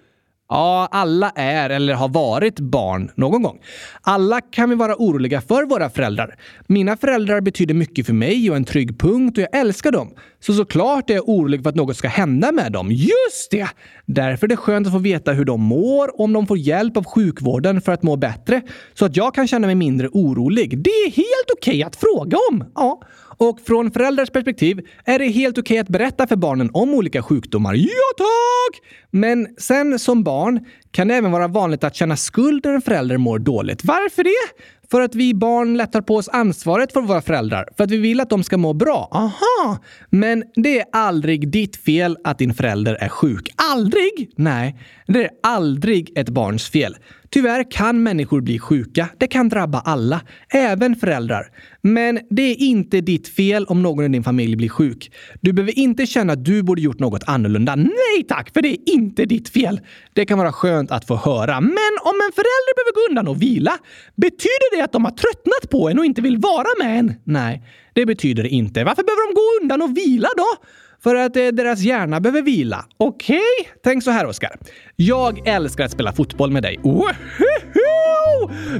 Ja, alla är eller har varit barn någon gång. Alla kan vi vara oroliga för våra föräldrar. Mina föräldrar betyder mycket för mig och en trygg punkt och jag älskar dem. Så såklart är jag orolig för att något ska hända med dem. Just det! Därför är det skönt att få veta hur de mår och om de får hjälp av sjukvården för att må bättre. Så att jag kan känna mig mindre orolig. Det är helt okej okay att fråga om. Ja. Och från föräldrars perspektiv är det helt okej okay att berätta för barnen om olika sjukdomar. Ja, tack! Men sen som barn kan det även vara vanligt att känna skuld när en förälder mår dåligt. Varför det? För att vi barn lättar på oss ansvaret för våra föräldrar. För att vi vill att de ska må bra. Aha! Men det är aldrig ditt fel att din förälder är sjuk. Aldrig? Nej, det är aldrig ett barns fel. Tyvärr kan människor bli sjuka. Det kan drabba alla, även föräldrar. Men det är inte ditt fel om någon i din familj blir sjuk. Du behöver inte känna att du borde gjort något annorlunda. Nej tack, för det är inte ditt fel. Det kan vara skönt att få höra. Men om en förälder behöver gå undan och vila, betyder det att de har tröttnat på en och inte vill vara med en? Nej, det betyder det inte. Varför behöver de gå undan och vila då? För att eh, deras hjärna behöver vila. Okej? Okay? Tänk så här, Oskar. Jag älskar att spela fotboll med dig. Woho!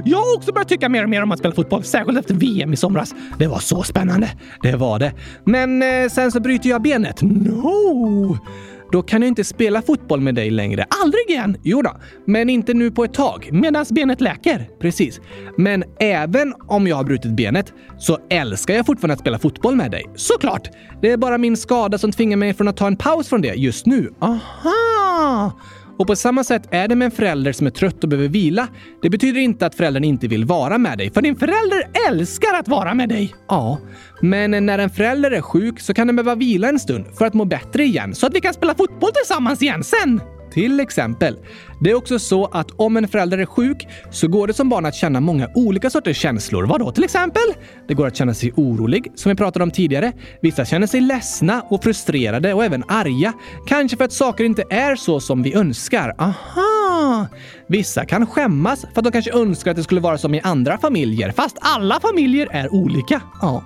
Jag har också börjat tycka mer och mer om att spela fotboll, särskilt efter VM i somras. Det var så spännande. Det var det. Men eh, sen så bryter jag benet. No! Då kan jag inte spela fotboll med dig längre. Aldrig igen! Jo då, men inte nu på ett tag. Medan benet läker. Precis. Men även om jag har brutit benet så älskar jag fortfarande att spela fotboll med dig. Såklart! Det är bara min skada som tvingar mig från att ta en paus från det just nu. Aha! Och på samma sätt är det med en förälder som är trött och behöver vila. Det betyder inte att föräldern inte vill vara med dig, för din förälder älskar att vara med dig. Ja, men när en förälder är sjuk så kan den behöva vila en stund för att må bättre igen, så att vi kan spela fotboll tillsammans igen sen. Till exempel. Det är också så att om en förälder är sjuk så går det som barn att känna många olika sorters känslor. Vadå till exempel? Det går att känna sig orolig, som vi pratade om tidigare. Vissa känner sig ledsna och frustrerade och även arga. Kanske för att saker inte är så som vi önskar. Aha! Vissa kan skämmas för att de kanske önskar att det skulle vara som i andra familjer. Fast alla familjer är olika. Ja.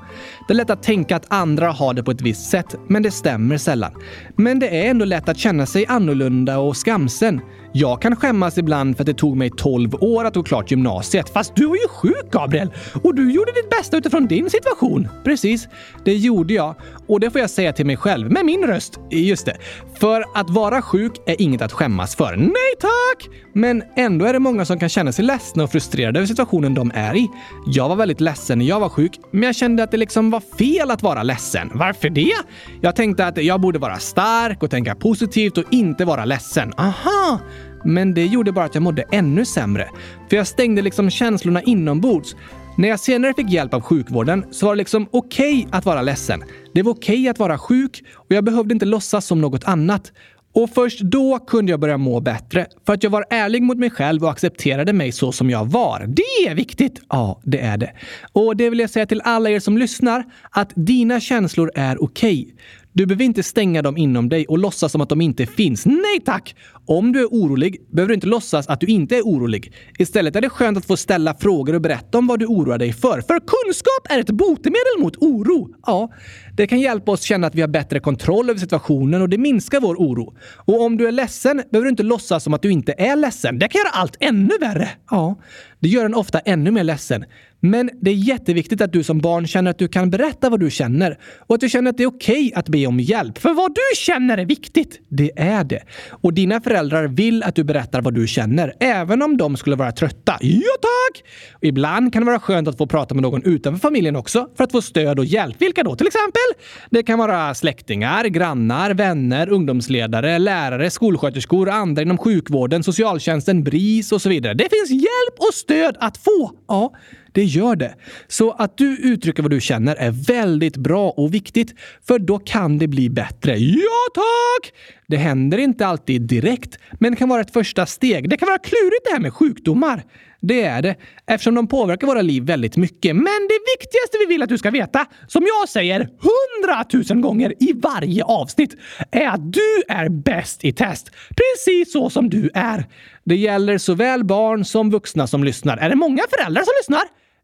Det är lätt att tänka att andra har det på ett visst sätt, men det stämmer sällan. Men det är ändå lätt att känna sig annorlunda och skamsen. Jag kan skämmas ibland för att det tog mig 12 år att gå klart gymnasiet. Fast du var ju sjuk, Gabriel! Och du gjorde ditt bästa utifrån din situation. Precis, det gjorde jag. Och det får jag säga till mig själv med min röst. Just det. För att vara sjuk är inget att skämmas för. Nej tack! Men ändå är det många som kan känna sig ledsna och frustrerade över situationen de är i. Jag var väldigt ledsen när jag var sjuk, men jag kände att det liksom var fel att vara ledsen. Varför det? Jag tänkte att jag borde vara stark och tänka positivt och inte vara ledsen. Aha! Men det gjorde bara att jag mådde ännu sämre. För jag stängde liksom känslorna inombords. När jag senare fick hjälp av sjukvården så var det liksom okej okay att vara ledsen. Det var okej okay att vara sjuk och jag behövde inte låtsas som något annat. Och först då kunde jag börja må bättre. För att jag var ärlig mot mig själv och accepterade mig så som jag var. Det är viktigt! Ja, det är det. Och det vill jag säga till alla er som lyssnar, att dina känslor är okej. Okay. Du behöver inte stänga dem inom dig och låtsas som att de inte finns. Nej tack! Om du är orolig behöver du inte låtsas att du inte är orolig. Istället är det skönt att få ställa frågor och berätta om vad du oroar dig för. För kunskap är ett botemedel mot oro. Ja, det kan hjälpa oss känna att vi har bättre kontroll över situationen och det minskar vår oro. Och om du är ledsen behöver du inte låtsas som att du inte är ledsen. Det kan göra allt ännu värre. Ja, det gör en ofta ännu mer ledsen. Men det är jätteviktigt att du som barn känner att du kan berätta vad du känner och att du känner att det är okej okay att be om hjälp. För vad du känner är viktigt. Det är det. Och dina föräldrar vill att du berättar vad du känner, även om de skulle vara trötta. Ja, tack! Och ibland kan det vara skönt att få prata med någon utanför familjen också för att få stöd och hjälp. Vilka då till exempel? Det kan vara släktingar, grannar, vänner, ungdomsledare, lärare, skolsköterskor, andra inom sjukvården, socialtjänsten, BRIS och så vidare. Det finns hjälp och stöd att få. Ja, det gör det. Så att du uttrycker vad du känner är väldigt bra och viktigt, för då kan det bli bättre. Ja, tack! Det händer inte alltid direkt, men kan vara ett första steg. Det kan vara klurigt det här med sjukdomar. Det är det, eftersom de påverkar våra liv väldigt mycket. Men det viktigaste vi vill att du ska veta, som jag säger hundratusen gånger i varje avsnitt, är att du är bäst i test. Precis så som du är. Det gäller såväl barn som vuxna som lyssnar. Är det många föräldrar som lyssnar?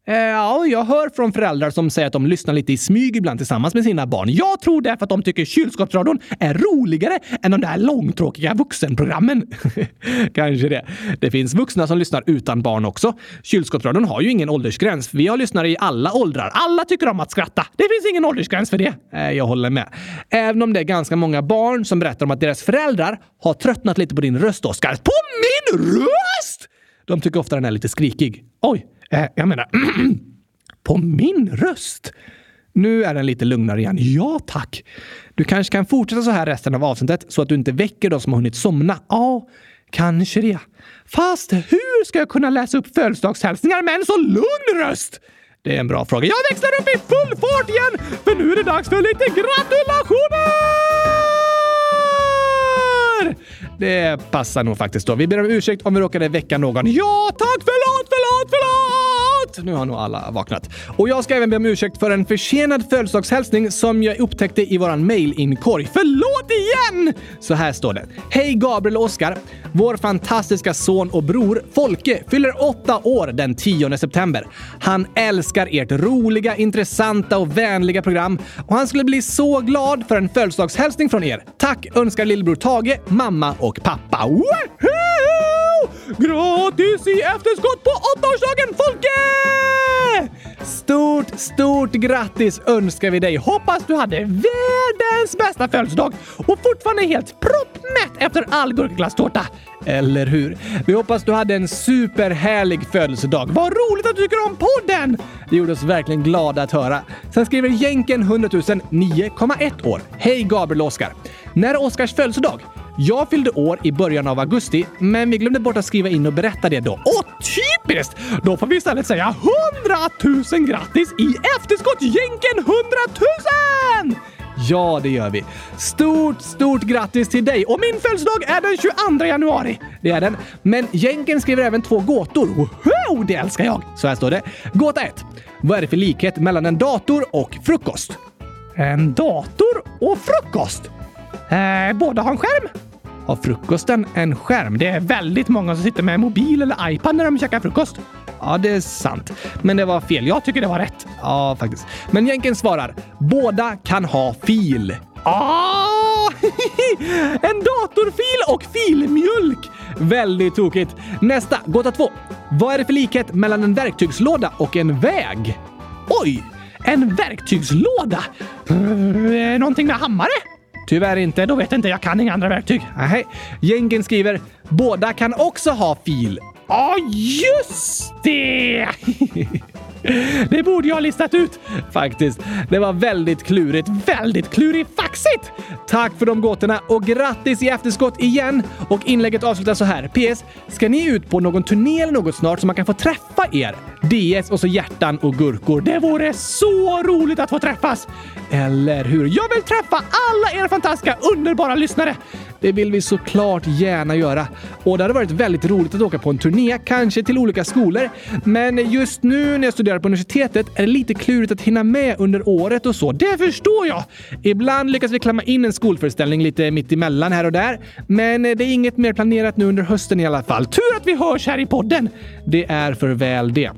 Eh, ja, jag hör från föräldrar som säger att de lyssnar lite i smyg ibland tillsammans med sina barn. Jag tror därför att de tycker kylskåpsradion är roligare än de där långtråkiga vuxenprogrammen. Kanske det. Det finns vuxna som lyssnar utan barn också. Kylskåpsradion har ju ingen åldersgräns. Vi har lyssnare i alla åldrar. Alla tycker om att skratta. Det finns ingen åldersgräns för det. Eh, jag håller med. Även om det är ganska många barn som berättar om att deras föräldrar har tröttnat lite på din röst, Oskar. På min röst? De tycker ofta den är lite skrikig. Oj, Eh, jag menar, på min röst? Nu är den lite lugnare igen. Ja, tack. Du kanske kan fortsätta så här resten av avsnittet så att du inte väcker de som har hunnit somna. Ja, kanske det. Fast hur ska jag kunna läsa upp födelsedagshälsningar med en så lugn röst? Det är en bra fråga. Jag växlar upp i full fart igen, för nu är det dags för lite gratulationer! Det passar nog faktiskt då. Vi ber om ursäkt om vi råkade väcka någon. Ja, tack! Förlåt, förlåt, förlåt! Nu har nog alla vaknat. Och jag ska även be om ursäkt för en försenad födelsedagshälsning som jag upptäckte i våran mailinkorg. Förlåt igen! Så här står det. Hej Gabriel och Oskar! Vår fantastiska son och bror Folke fyller åtta år den 10 september. Han älskar ert roliga, intressanta och vänliga program och han skulle bli så glad för en födelsedagshälsning från er. Tack önskar lillebror Tage, mamma och pappa. Woohoo! Gratis i efterskott på åttaårsdagen Folke! Stort, stort grattis önskar vi dig! Hoppas du hade världens bästa födelsedag och fortfarande är helt proppmätt efter all gurkaglasstårta. Eller hur? Vi hoppas du hade en superhärlig födelsedag. Vad roligt att du tycker om podden! Det gjorde oss verkligen glada att höra. Sen skriver Jänken 100 000 9,1 år. Hej Gabriel och Oskar! När är Oskars födelsedag? Jag fyllde år i början av augusti, men vi glömde bort att skriva in och berätta det då. Åh, typiskt! Då får vi istället säga 100 000 grattis i efterskott, Jänken 100 000! Ja, det gör vi. Stort, stort grattis till dig! Och min födelsedag är den 22 januari. Det är den. Men Jänken skriver även två gåtor. Woho! Det älskar jag! Så här står det. Gåta 1. Vad är det för likhet mellan en dator och frukost? En dator och frukost? Eh, båda har en skärm. Har frukosten en skärm? Det är väldigt många som sitter med mobil eller iPad när de käkar frukost. Ja, det är sant. Men det var fel. Jag tycker det var rätt. Ja, faktiskt. Men Jänken svarar. Båda kan ha fil. Ah! en datorfil och filmjölk! Väldigt tokigt. Nästa, gåta två. Vad är det för likhet mellan en verktygslåda och en väg? Oj! En verktygslåda? Någonting med hammare? Tyvärr inte. Då vet jag inte. Jag kan inga andra verktyg. Nej. Jänken skriver “Båda kan också ha fil”. Ja, oh, just det! Det borde jag ha listat ut. Faktiskt. Det var väldigt klurigt. Väldigt klurifaxigt! Tack för de gåtorna och grattis i efterskott igen! Och inlägget avslutas så här. PS. Ska ni ut på någon turné eller något snart så man kan få träffa er? DS och så hjärtan och gurkor. Det vore så roligt att få träffas! Eller hur? Jag vill träffa alla er fantastiska, underbara lyssnare! Det vill vi såklart gärna göra. Och det hade varit väldigt roligt att åka på en turné, kanske till olika skolor. Men just nu när jag studerar på universitetet är det lite klurigt att hinna med under året och så. Det förstår jag! Ibland lyckas vi klämma in en skolföreställning lite mitt emellan här och där. Men det är inget mer planerat nu under hösten i alla fall. Tur att vi hörs här i podden! Det är för väl det.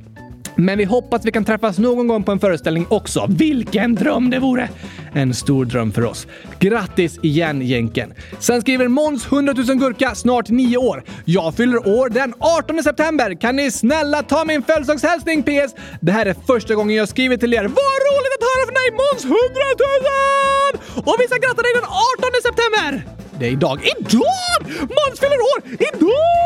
Men vi hoppas vi kan träffas någon gång på en föreställning också. Vilken dröm det vore! En stor dröm för oss. Grattis igen Jänken! Sen skriver Måns 100 000 gurka, snart 9 år. Jag fyller år den 18 september. Kan ni snälla ta min födelsedagshälsning PS? Det här är första gången jag skriver till er. Vad roligt att höra från dig Måns 100 000! Och vi ska gratta dig den 18 september! Det är idag. Idag! Måns fyller år! Idag!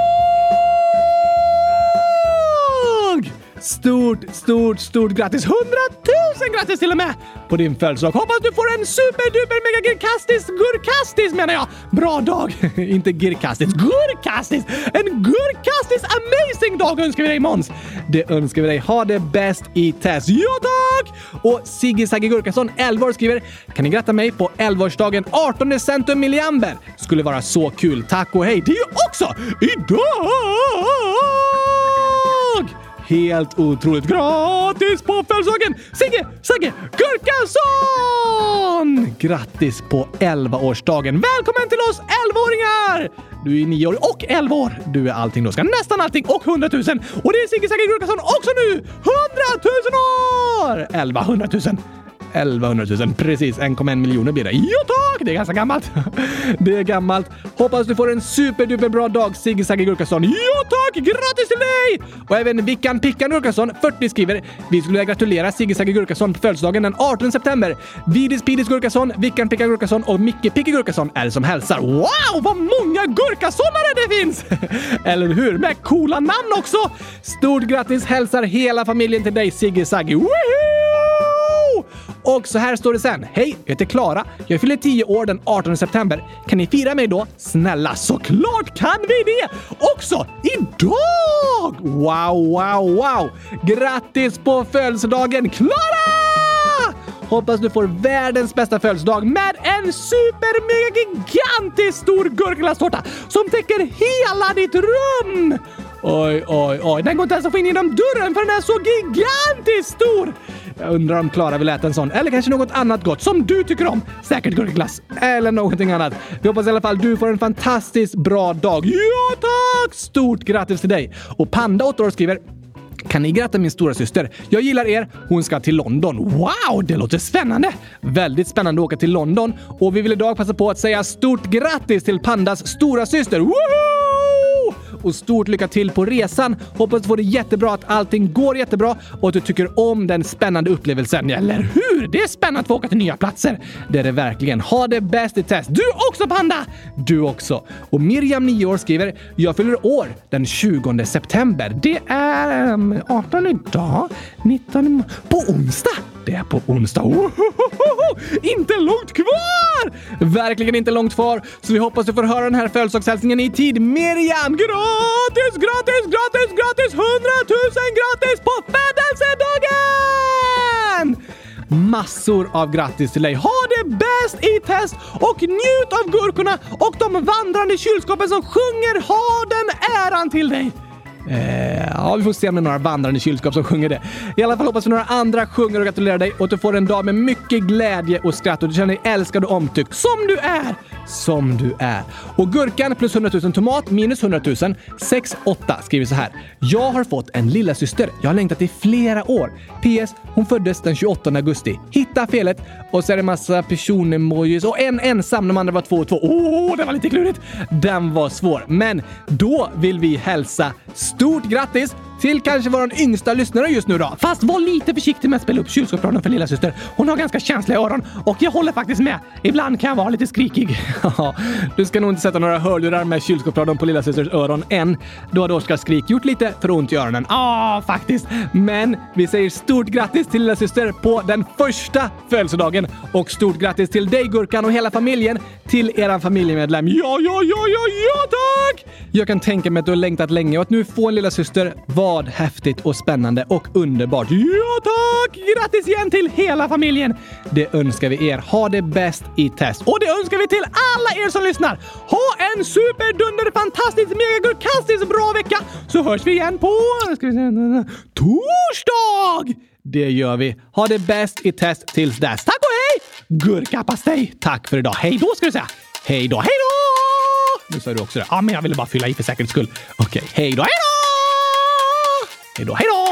Stort, stort, stort grattis! Hundratusen grattis till och med! På din födelsedag. Hoppas du får en superduper mega girkastisk gurkastisk menar jag! Bra dag! Inte girkastisk, gurkastisk! En gurkastisk amazing dag önskar vi dig Måns! Det önskar vi dig. Ha det bäst i test. Ja tack! Och Sigge Sagge Gurkason, 11 år, skriver Kan ni gratta mig på 11-årsdagen 18 centum milliamber? Skulle vara så kul. Tack och hej! Det är ju också idag! Helt otroligt. gratis på födelsedagen Sigge Sagge Gurkason! Grattis på 11-årsdagen. Välkommen till oss 11-åringar! Du är 9 år och 11 år. Du är allting då. Ska nästan allting och 100 000. Och det är Sigge Sagge Gurkason också nu! 100 000 år! 1100 000. 1100 000. Precis, 1,1 miljoner blir det. Jo tack! Det är ganska gammalt. Det är gammalt. Hoppas du får en superduper bra dag, Sigge Sagge Jo tack! Grattis till dig! Och även Vickan Pickan Gurkason 40, skriver Vi skulle vilja gratulera Sigge Sagge på födelsedagen den 18 september. Vidis Pidis Gurkason, Vickan Pickan Gurkason och Micke Picke Gurkason är det som hälsar. Wow, vad många gurkasonare det finns! Eller hur? Med coola namn också! Stort grattis hälsar hela familjen till dig, Sigge Sagge. Woohoo! Och så här står det sen. Hej, jag heter Klara. Jag fyller 10 år den 18 september. Kan ni fira mig då? Snälla, såklart kan vi det! Också idag! Wow, wow, wow! Grattis på födelsedagen, Klara! Hoppas du får världens bästa födelsedag med en super mega gigantisk stor gurkaglasstårta som täcker hela ditt rum! Oj, oj, oj. Den går inte ens att få in genom dörren för den är så gigantiskt stor! Jag undrar om Klara vill äta en sån. Eller kanske något annat gott som du tycker om. Säkert gurkaglass. Eller någonting annat. Vi hoppas i alla fall du får en fantastiskt bra dag. Ja tack! Stort grattis till dig! Och Panda 8 år skriver kan ni gratta min stora syster? Jag gillar er. Hon ska till London. Wow, det låter spännande! Väldigt spännande att åka till London och vi vill idag passa på att säga stort grattis till Pandas stora syster. Woohoo! Och stort lycka till på resan. Hoppas du får det jättebra, att allting går jättebra och att du tycker om den spännande upplevelsen. Eller hur? Det är spännande att få åka till nya platser. Det är det verkligen. Ha det bäst i test. Du också Panda! Du också. Och Miriam, 9 år, skriver “Jag fyller år den 20 september. Det är um, 18 idag, 19. På onsdag! Det är på onsdag. Ohohoho! Inte långt kvar! Verkligen inte långt kvar, så vi hoppas du får höra den här födelsedagshälsningen i tid. Miriam, gratis, gratis, gratis, gratis, 100 000 gratis på födelsedagen! Massor av grattis till dig! Ha det bäst i test och njut av gurkorna och de vandrande kylskåpen som sjunger Ha den äran till dig! Eh, ja, vi får se om det är några vandrande kylskåp som sjunger det. I alla fall hoppas vi några andra sjunger och gratulerar dig och att du får en dag med mycket glädje och skratt och du känner dig älskad och omtyckt som du är. Som du är. Och Gurkan plus 100 000 tomat minus 100 000 6 8 skriver så här. Jag har fått en lilla syster. Jag har längtat i flera år. PS. Hon föddes den 28 augusti. Hitta felet och så är det massa personemojis och en ensam. De andra var två och två. Åh, oh, det var lite klurigt. Den var svår. Men då vill vi hälsa Stort grattis till kanske vår yngsta lyssnare just nu då. Fast var lite försiktig med att spela upp kylskåpsradion för lilla syster. Hon har ganska känsliga öron och jag håller faktiskt med. Ibland kan jag vara lite skrikig. du ska nog inte sätta några hörlurar med kylskåpsradion på lilla systers öron än. Då hade Oskar skrik gjort lite för ont i öronen. Ja, ah, faktiskt. Men vi säger stort grattis till lilla syster på den första födelsedagen och stort grattis till dig Gurkan och hela familjen till eran familjemedlem. Ja, ja, ja, ja, ja tack! Jag kan tänka mig att du har längtat länge och att nu få en lilla syster vad häftigt och spännande och underbart. Ja tack! Grattis igen till hela familjen! Det önskar vi er. Ha det bäst i test. Och det önskar vi till alla er som lyssnar. Ha en superdunder fantastisk megagurkastisk bra vecka så hörs vi igen på ska vi se, torsdag! Det gör vi. Ha det bäst i test tills dess. Tack och hej! Gurkapastej! Tack för idag. Hej då ska du säga. Hej då, hej då! Nu sa du också det. Ja, men jag ville bara fylla i för säkerhets skull. Okej, hej då, hej då! Hej då, hej då!